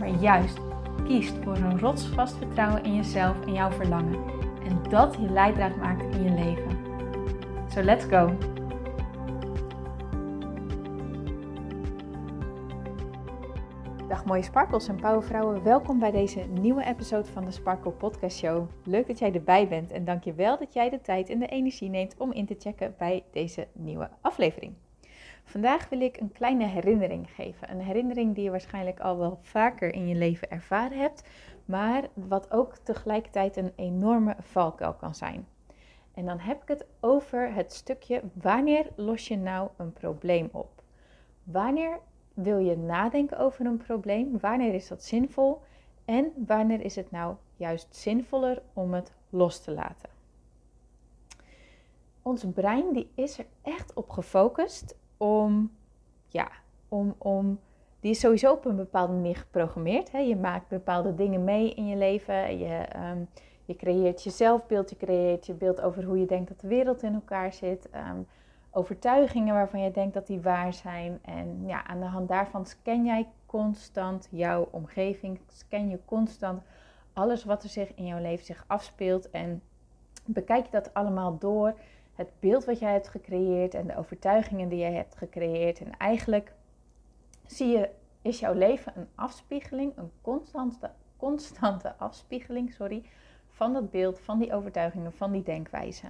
maar juist kiest voor een rotsvast vertrouwen in jezelf en jouw verlangen. En dat je leidraad maakt in je leven. So let's go! Dag mooie sparkles en powervrouwen, welkom bij deze nieuwe episode van de Sparkle Podcast Show. Leuk dat jij erbij bent en dank je wel dat jij de tijd en de energie neemt om in te checken bij deze nieuwe aflevering. Vandaag wil ik een kleine herinnering geven. Een herinnering die je waarschijnlijk al wel vaker in je leven ervaren hebt, maar wat ook tegelijkertijd een enorme valkuil kan zijn. En dan heb ik het over het stukje wanneer los je nou een probleem op? Wanneer wil je nadenken over een probleem? Wanneer is dat zinvol? En wanneer is het nou juist zinvoller om het los te laten? Ons brein die is er echt op gefocust om, ja, om, om, die is sowieso op een bepaalde manier geprogrammeerd. Hè? Je maakt bepaalde dingen mee in je leven. Je, ehm, je creëert je zelfbeeld, je creëert je beeld over hoe je denkt dat de wereld in elkaar zit. Um, overtuigingen waarvan je denkt dat die waar zijn. En ja, aan de hand daarvan scan jij constant jouw omgeving, scan je constant alles wat er zich in jouw leven zich afspeelt. En bekijk je dat allemaal door het beeld wat jij hebt gecreëerd en de overtuigingen die jij hebt gecreëerd. En eigenlijk zie je, is jouw leven een afspiegeling, een constante, constante afspiegeling sorry, van dat beeld, van die overtuigingen, van die denkwijze.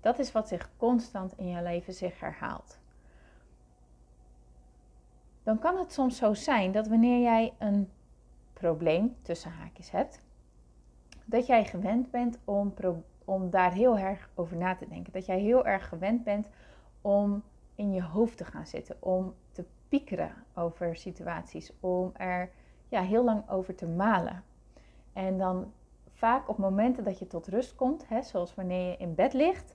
Dat is wat zich constant in jouw leven zich herhaalt. Dan kan het soms zo zijn dat wanneer jij een probleem tussen haakjes hebt, dat jij gewend bent om om daar heel erg over na te denken. Dat jij heel erg gewend bent om in je hoofd te gaan zitten, om te piekeren over situaties, om er ja, heel lang over te malen. En dan vaak op momenten dat je tot rust komt, hè, zoals wanneer je in bed ligt,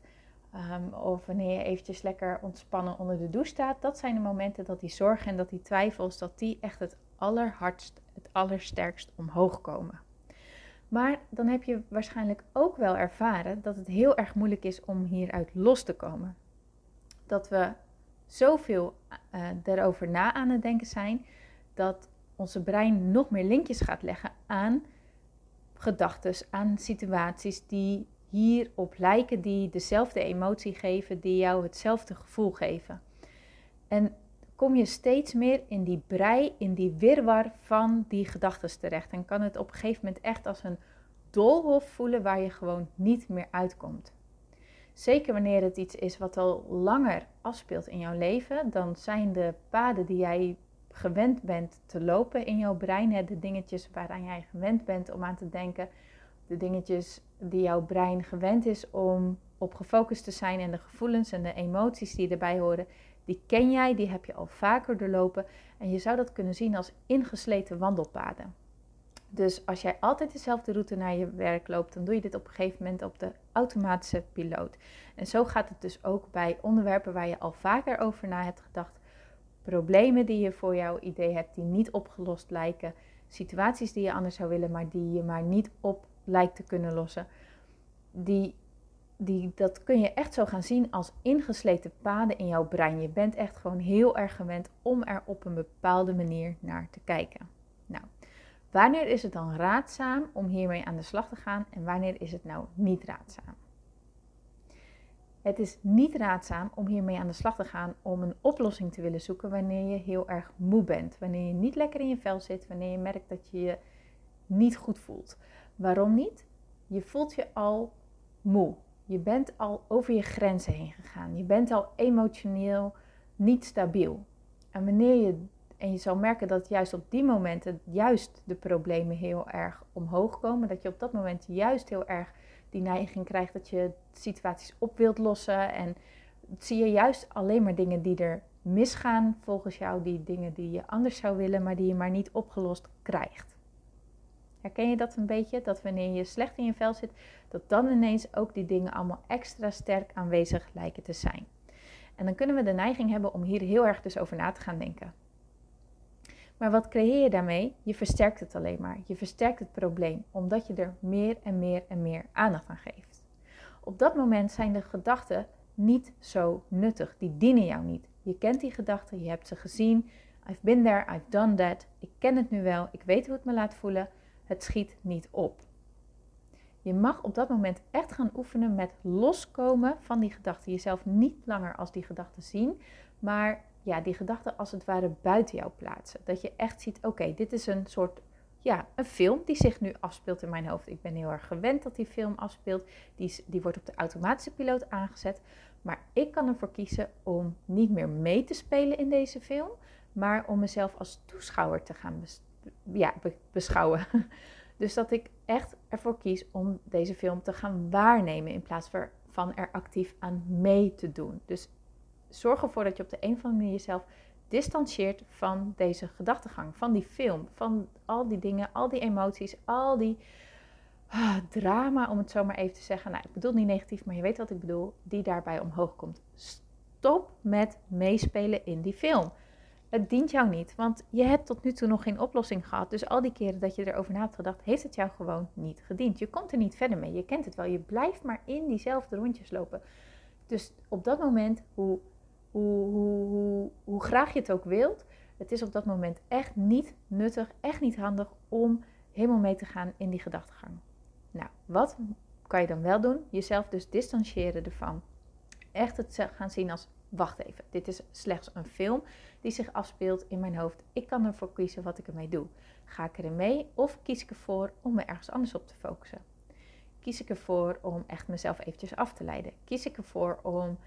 um, of wanneer je eventjes lekker ontspannen onder de douche staat, dat zijn de momenten dat die zorgen en dat die twijfels, dat die echt het allerhardst, het allersterkst omhoog komen. Maar dan heb je waarschijnlijk ook wel ervaren dat het heel erg moeilijk is om hieruit los te komen. Dat we zoveel uh, erover na aan het denken zijn dat onze brein nog meer linkjes gaat leggen aan gedachten, aan situaties die hierop lijken, die dezelfde emotie geven, die jou hetzelfde gevoel geven. En kom je steeds meer in die brei, in die wirwar van die gedachten terecht. En kan het op een gegeven moment echt als een doolhof voelen waar je gewoon niet meer uitkomt. Zeker wanneer het iets is wat al langer afspeelt in jouw leven, dan zijn de paden die jij gewend bent te lopen in jouw brein, de dingetjes waaraan jij gewend bent om aan te denken, de dingetjes die jouw brein gewend is om op gefocust te zijn en de gevoelens en de emoties die erbij horen, die ken jij, die heb je al vaker doorlopen en je zou dat kunnen zien als ingesleten wandelpaden. Dus als jij altijd dezelfde route naar je werk loopt, dan doe je dit op een gegeven moment op de automatische piloot. En zo gaat het dus ook bij onderwerpen waar je al vaker over na hebt gedacht, problemen die je voor jouw idee hebt die niet opgelost lijken, situaties die je anders zou willen, maar die je maar niet op lijkt te kunnen lossen. Die die, dat kun je echt zo gaan zien als ingesleten paden in jouw brein. Je bent echt gewoon heel erg gewend om er op een bepaalde manier naar te kijken. Nou, wanneer is het dan raadzaam om hiermee aan de slag te gaan en wanneer is het nou niet raadzaam? Het is niet raadzaam om hiermee aan de slag te gaan om een oplossing te willen zoeken wanneer je heel erg moe bent, wanneer je niet lekker in je vel zit, wanneer je merkt dat je je niet goed voelt. Waarom niet? Je voelt je al moe. Je bent al over je grenzen heen gegaan. Je bent al emotioneel niet stabiel. En wanneer je, en je zal merken dat juist op die momenten juist de problemen heel erg omhoog komen. Dat je op dat moment juist heel erg die neiging krijgt dat je situaties op wilt lossen. En zie je juist alleen maar dingen die er misgaan volgens jou, die dingen die je anders zou willen, maar die je maar niet opgelost krijgt. Herken je dat een beetje? Dat wanneer je slecht in je vel zit, dat dan ineens ook die dingen allemaal extra sterk aanwezig lijken te zijn. En dan kunnen we de neiging hebben om hier heel erg dus over na te gaan denken. Maar wat creëer je daarmee? Je versterkt het alleen maar. Je versterkt het probleem, omdat je er meer en meer en meer aandacht aan geeft. Op dat moment zijn de gedachten niet zo nuttig. Die dienen jou niet. Je kent die gedachten, je hebt ze gezien. I've been there, I've done that. Ik ken het nu wel, ik weet hoe het me laat voelen. Het schiet niet op. Je mag op dat moment echt gaan oefenen met loskomen van die gedachten. Jezelf niet langer als die gedachten zien, maar ja, die gedachten als het ware buiten jou plaatsen. Dat je echt ziet, oké, dit is een soort, ja, een film die zich nu afspeelt in mijn hoofd. Ik ben heel erg gewend dat die film afspeelt. Die, die wordt op de automatische piloot aangezet. Maar ik kan ervoor kiezen om niet meer mee te spelen in deze film, maar om mezelf als toeschouwer te gaan ja, beschouwen. Dus dat ik echt ervoor kies om deze film te gaan waarnemen in plaats van er actief aan mee te doen. Dus zorg ervoor dat je op de een of andere manier jezelf distancieert van deze gedachtegang, van die film, van al die dingen, al die emoties, al die ah, drama, om het zo maar even te zeggen. Nou, ik bedoel niet negatief, maar je weet wat ik bedoel, die daarbij omhoog komt. Stop met meespelen in die film. Het dient jou niet, want je hebt tot nu toe nog geen oplossing gehad. Dus al die keren dat je erover na hebt gedacht, heeft het jou gewoon niet gediend. Je komt er niet verder mee. Je kent het wel. Je blijft maar in diezelfde rondjes lopen. Dus op dat moment, hoe, hoe, hoe, hoe, graag je het ook wilt, het is op dat moment echt niet nuttig, echt niet handig om helemaal mee te gaan in die gedachtegang. Nou, wat kan je dan wel doen? Jezelf dus distancieren ervan. Echt het gaan zien als wacht even, dit is slechts een film die zich afspeelt in mijn hoofd. Ik kan ervoor kiezen wat ik ermee doe. Ga ik erin mee of kies ik ervoor om me ergens anders op te focussen? Kies ik ervoor om echt mezelf eventjes af te leiden? Kies ik ervoor om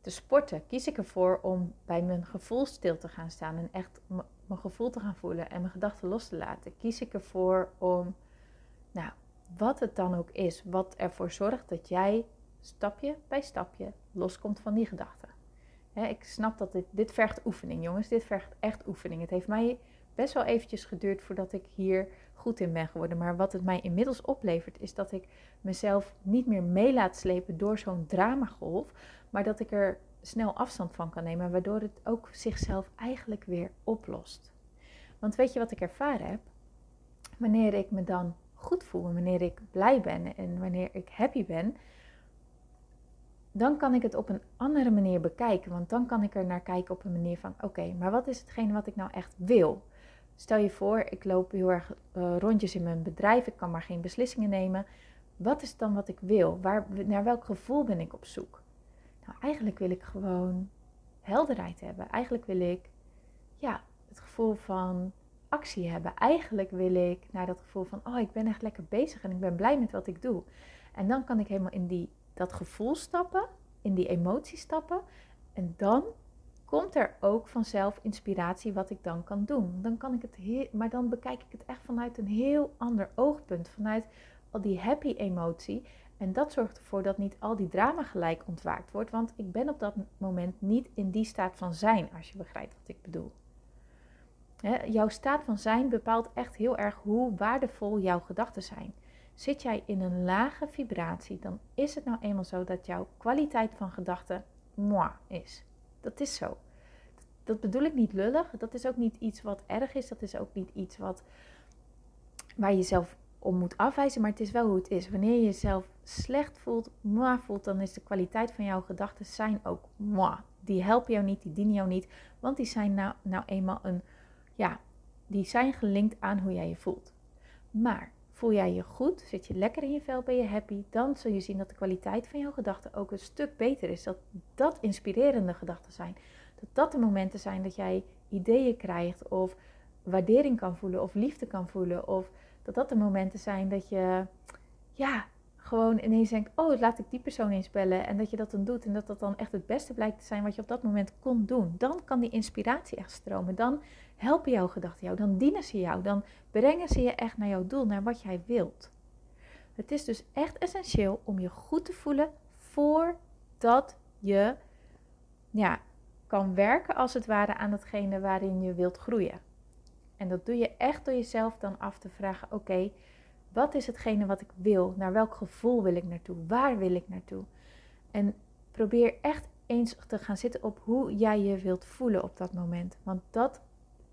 te sporten? Kies ik ervoor om bij mijn gevoel stil te gaan staan en echt mijn gevoel te gaan voelen en mijn gedachten los te laten? Kies ik ervoor om, nou, wat het dan ook is, wat ervoor zorgt dat jij stapje bij stapje loskomt van die gedachten? Ik snap dat dit, dit vergt oefening, jongens. Dit vergt echt oefening. Het heeft mij best wel eventjes geduurd voordat ik hier goed in ben geworden. Maar wat het mij inmiddels oplevert, is dat ik mezelf niet meer mee laat slepen door zo'n dramagolf. Maar dat ik er snel afstand van kan nemen, waardoor het ook zichzelf eigenlijk weer oplost. Want weet je wat ik ervaren heb? Wanneer ik me dan goed voel, wanneer ik blij ben en wanneer ik happy ben, dan kan ik het op een andere manier bekijken. Want dan kan ik er naar kijken op een manier van: oké, maar wat is hetgene wat ik nou echt wil? Stel je voor, ik loop heel erg uh, rondjes in mijn bedrijf, ik kan maar geen beslissingen nemen. Wat is dan wat ik wil? Waar, naar welk gevoel ben ik op zoek? Nou, eigenlijk wil ik gewoon helderheid hebben. Eigenlijk wil ik ja, het gevoel van actie hebben. Eigenlijk wil ik naar dat gevoel van: oh, ik ben echt lekker bezig en ik ben blij met wat ik doe. En dan kan ik helemaal in die dat gevoel stappen, in die emotie stappen. En dan komt er ook vanzelf inspiratie wat ik dan kan doen. Dan kan ik het maar dan bekijk ik het echt vanuit een heel ander oogpunt, vanuit al die happy emotie. En dat zorgt ervoor dat niet al die drama gelijk ontwaakt wordt, want ik ben op dat moment niet in die staat van zijn, als je begrijpt wat ik bedoel. jouw staat van zijn bepaalt echt heel erg hoe waardevol jouw gedachten zijn. Zit jij in een lage vibratie, dan is het nou eenmaal zo dat jouw kwaliteit van gedachten moi is. Dat is zo. Dat bedoel ik niet lullig. Dat is ook niet iets wat erg is. Dat is ook niet iets wat, waar je jezelf om moet afwijzen. Maar het is wel hoe het is. Wanneer je jezelf slecht voelt, moi voelt, dan is de kwaliteit van jouw gedachten zijn ook moi. Die helpen jou niet, die dienen jou niet. Want die zijn nou, nou eenmaal een, ja, die zijn gelinkt aan hoe jij je voelt. Maar Voel jij je goed? Zit je lekker in je vel? Ben je happy? Dan zul je zien dat de kwaliteit van jouw gedachten ook een stuk beter is. Dat dat inspirerende gedachten zijn. Dat dat de momenten zijn dat jij ideeën krijgt of waardering kan voelen of liefde kan voelen. Of dat dat de momenten zijn dat je ja, gewoon ineens denkt, oh laat ik die persoon eens bellen. En dat je dat dan doet en dat dat dan echt het beste blijkt te zijn wat je op dat moment kon doen. Dan kan die inspiratie echt stromen. Dan helpen jouw gedachten jou, dan dienen ze jou, dan brengen ze je echt naar jouw doel, naar wat jij wilt. Het is dus echt essentieel om je goed te voelen voordat je ja, kan werken als het ware aan datgene waarin je wilt groeien. En dat doe je echt door jezelf dan af te vragen: oké, wat is hetgene wat ik wil? Naar welk gevoel wil ik naartoe? Waar wil ik naartoe? En probeer echt eens te gaan zitten op hoe jij je wilt voelen op dat moment. Want dat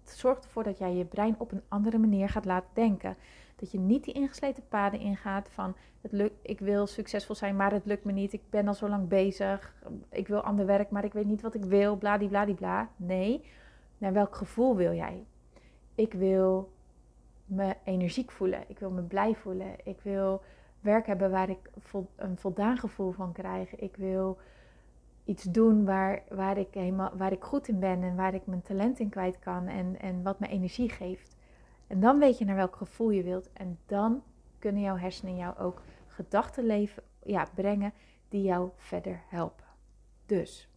zorgt ervoor dat jij je brein op een andere manier gaat laten denken. Dat je niet die ingesleten paden ingaat van het lukt, ik wil succesvol zijn, maar het lukt me niet. Ik ben al zo lang bezig. Ik wil ander werk, maar ik weet niet wat ik wil. Bladibladibla. Nee, naar welk gevoel wil jij? Ik wil me energiek voelen. Ik wil me blij voelen. Ik wil werk hebben waar ik een voldaan gevoel van krijg. Ik wil iets doen waar, waar, ik helemaal, waar ik goed in ben en waar ik mijn talent in kwijt kan en, en wat me energie geeft. En dan weet je naar welk gevoel je wilt. En dan kunnen jouw hersenen jou ook gedachten leven, ja, brengen die jou verder helpen. Dus,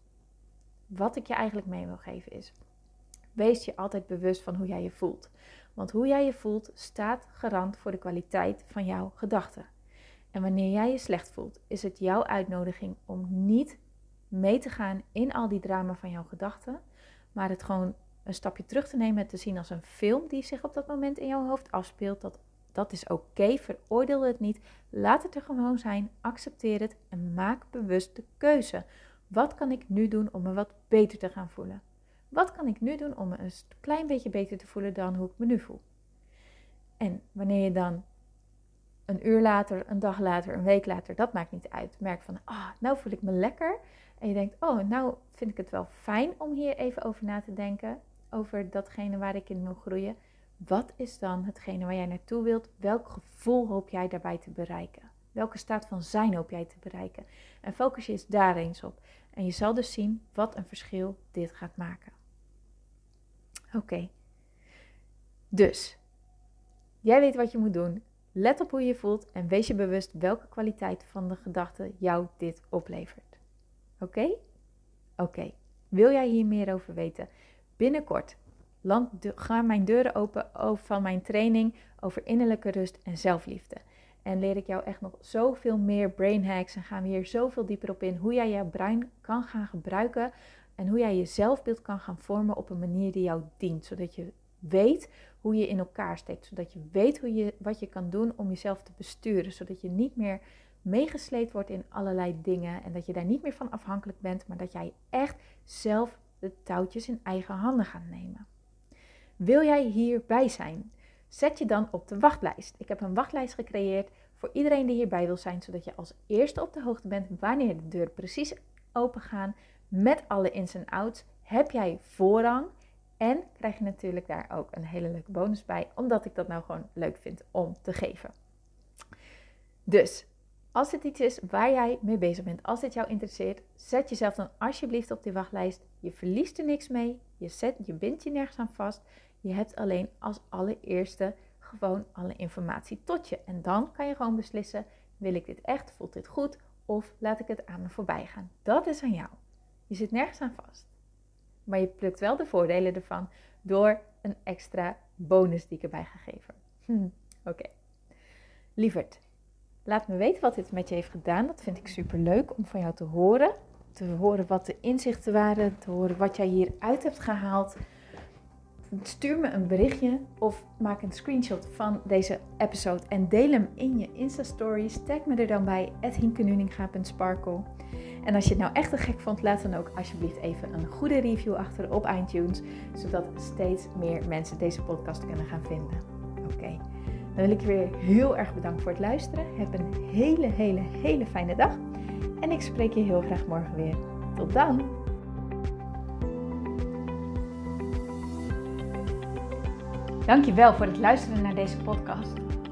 wat ik je eigenlijk mee wil geven is, wees je altijd bewust van hoe jij je voelt. Want hoe jij je voelt staat garant voor de kwaliteit van jouw gedachten. En wanneer jij je slecht voelt, is het jouw uitnodiging om niet mee te gaan in al die drama van jouw gedachten, maar het gewoon een stapje terug te nemen en te zien als een film die zich op dat moment in jouw hoofd afspeelt. Dat, dat is oké, veroordeel het niet. Laat het er gewoon zijn, accepteer het en maak bewust de keuze. Wat kan ik nu doen om me wat beter te gaan voelen? Wat kan ik nu doen om me een klein beetje beter te voelen dan hoe ik me nu voel? En wanneer je dan een uur later, een dag later, een week later, dat maakt niet uit, merk van, ah, nou voel ik me lekker. En je denkt, oh, nou vind ik het wel fijn om hier even over na te denken. Over datgene waar ik in wil groeien. Wat is dan hetgene waar jij naartoe wilt? Welk gevoel hoop jij daarbij te bereiken? Welke staat van zijn hoop jij te bereiken? En focus je eens daar eens op. En je zal dus zien wat een verschil dit gaat maken. Oké. Dus, jij weet wat je moet doen. Let op hoe je voelt en wees je bewust welke kwaliteit van de gedachte jou dit oplevert. Oké? Oké. Wil jij hier meer over weten? Binnenkort gaan mijn deuren open over van mijn training over innerlijke rust en zelfliefde. En leer ik jou echt nog zoveel meer brain hacks en gaan we hier zoveel dieper op in hoe jij jouw brein kan gaan gebruiken en hoe jij je zelfbeeld kan gaan vormen op een manier die jou dient, zodat je weet hoe je in elkaar steekt, zodat je weet hoe je, wat je kan doen om jezelf te besturen, zodat je niet meer meegesleept wordt in allerlei dingen en dat je daar niet meer van afhankelijk bent, maar dat jij echt zelf de touwtjes in eigen handen gaat nemen. Wil jij hierbij zijn? Zet je dan op de wachtlijst. Ik heb een wachtlijst gecreëerd voor iedereen die hierbij wil zijn, zodat je als eerste op de hoogte bent wanneer de deuren precies open gaan met alle ins en outs. Heb jij voorrang en krijg je natuurlijk daar ook een hele leuke bonus bij, omdat ik dat nou gewoon leuk vind om te geven. Dus als het iets is waar jij mee bezig bent, als dit jou interesseert, zet jezelf dan alsjeblieft op die wachtlijst. Je verliest er niks mee, je, zet, je bindt je nergens aan vast. Je hebt alleen als allereerste gewoon alle informatie tot je. En dan kan je gewoon beslissen, wil ik dit echt, voelt dit goed of laat ik het aan me voorbij gaan. Dat is aan jou. Je zit nergens aan vast. Maar je plukt wel de voordelen ervan door een extra bonus die ik erbij ga geven. Hm, Oké. Lieverd, laat me weten wat dit met je heeft gedaan. Dat vind ik super leuk om van jou te horen. Te horen wat de inzichten waren, te horen wat jij hieruit hebt gehaald. Stuur me een berichtje of maak een screenshot van deze episode en deel hem in je Insta-stories. Tag me er dan bij, hinkenuninga.sparkle. En als je het nou echt te gek vond, laat dan ook alsjeblieft even een goede review achter op iTunes, zodat steeds meer mensen deze podcast kunnen gaan vinden. Oké, dan wil ik je weer heel erg bedanken voor het luisteren. Heb een hele, hele, hele fijne dag. En ik spreek je heel graag morgen weer. Tot dan! Dankjewel voor het luisteren naar deze podcast.